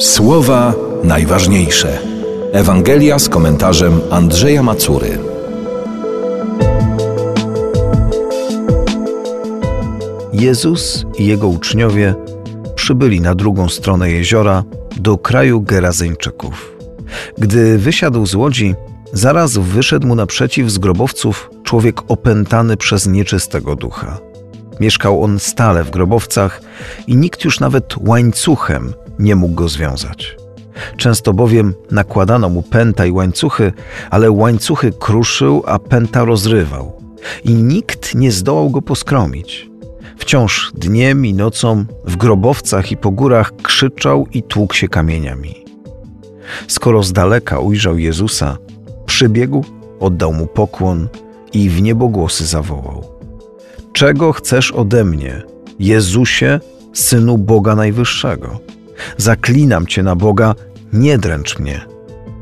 Słowa najważniejsze. Ewangelia z komentarzem Andrzeja Macury. Jezus i jego uczniowie przybyli na drugą stronę jeziora do kraju Gerazyńczyków. Gdy wysiadł z łodzi, zaraz wyszedł mu naprzeciw z grobowców człowiek opętany przez nieczystego ducha. Mieszkał on stale w grobowcach i nikt już nawet łańcuchem nie mógł go związać. Często bowiem nakładano mu pęta i łańcuchy, ale łańcuchy kruszył, a pęta rozrywał. I nikt nie zdołał go poskromić. Wciąż dniem i nocą w grobowcach i po górach krzyczał i tłukł się kamieniami. Skoro z daleka ujrzał Jezusa, przybiegł, oddał mu pokłon i w niebogłosy zawołał: Czego chcesz ode mnie, Jezusie, synu Boga Najwyższego? Zaklinam cię na Boga, nie dręcz mnie.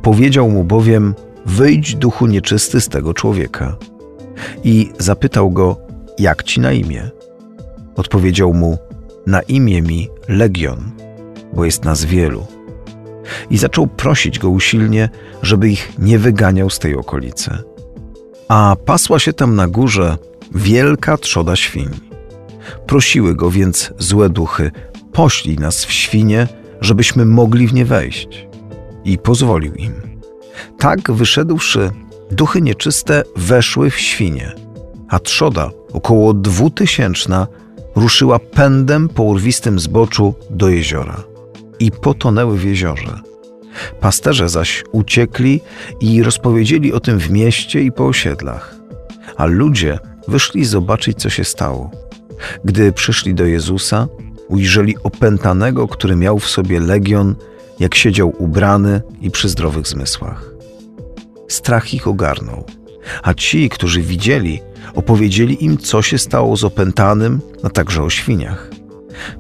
Powiedział mu bowiem: Wyjdź, duchu nieczysty z tego człowieka. I zapytał go: Jak ci na imię? Odpowiedział mu: Na imię mi Legion, bo jest nas wielu. I zaczął prosić go usilnie, żeby ich nie wyganiał z tej okolicy. A pasła się tam na górze wielka trzoda świń. Prosiły go więc złe duchy: Poślij nas w świnie, żebyśmy mogli w nie wejść. I pozwolił im. Tak wyszedłszy, duchy nieczyste weszły w świnie, a trzoda, około dwutysięczna, ruszyła pędem po urwistym zboczu do jeziora i potonęły w jeziorze. Pasterze zaś uciekli i rozpowiedzieli o tym w mieście i po osiedlach. A ludzie wyszli zobaczyć, co się stało. Gdy przyszli do Jezusa, ujrzeli opętanego, który miał w sobie legion, jak siedział ubrany i przy zdrowych zmysłach. Strach ich ogarnął, a ci, którzy widzieli, opowiedzieli im, co się stało z opętanym, a także o świniach.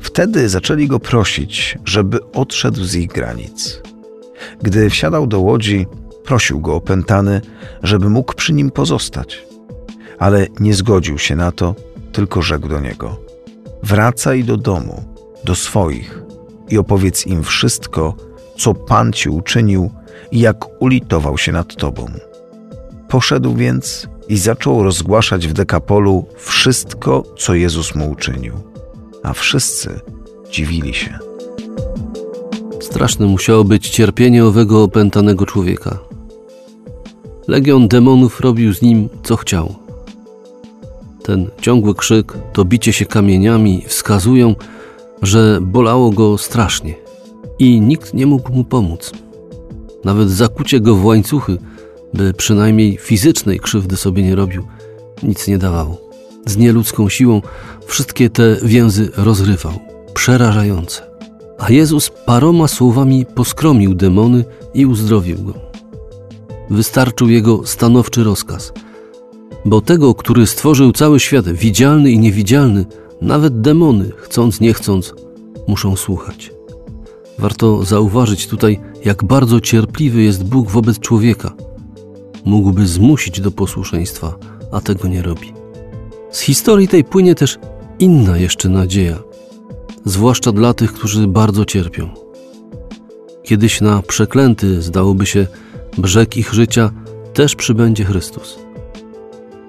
Wtedy zaczęli go prosić, żeby odszedł z ich granic. Gdy wsiadał do łodzi, prosił go opętany, żeby mógł przy nim pozostać. Ale nie zgodził się na to, tylko rzekł do niego: Wracaj do domu, do swoich i opowiedz im wszystko, co Pan ci uczynił i jak ulitował się nad tobą. Poszedł więc i zaczął rozgłaszać w Dekapolu wszystko, co Jezus mu uczynił. A wszyscy dziwili się. Straszne musiało być cierpienie owego opętanego człowieka. Legion demonów robił z nim, co chciał. Ten ciągły krzyk, to bicie się kamieniami wskazują, że bolało go strasznie i nikt nie mógł mu pomóc. Nawet zakucie go w łańcuchy, by przynajmniej fizycznej krzywdy sobie nie robił, nic nie dawało. Z nieludzką siłą wszystkie te więzy rozrywał. Przerażające. A Jezus paroma słowami poskromił demony i uzdrowił go. Wystarczył jego stanowczy rozkaz. Bo tego, który stworzył cały świat, widzialny i niewidzialny, nawet demony, chcąc nie chcąc, muszą słuchać. Warto zauważyć tutaj, jak bardzo cierpliwy jest Bóg wobec człowieka. Mógłby zmusić do posłuszeństwa, a tego nie robi. Z historii tej płynie też inna jeszcze nadzieja, zwłaszcza dla tych, którzy bardzo cierpią. Kiedyś na przeklęty, zdałoby się, brzeg ich życia też przybędzie Chrystus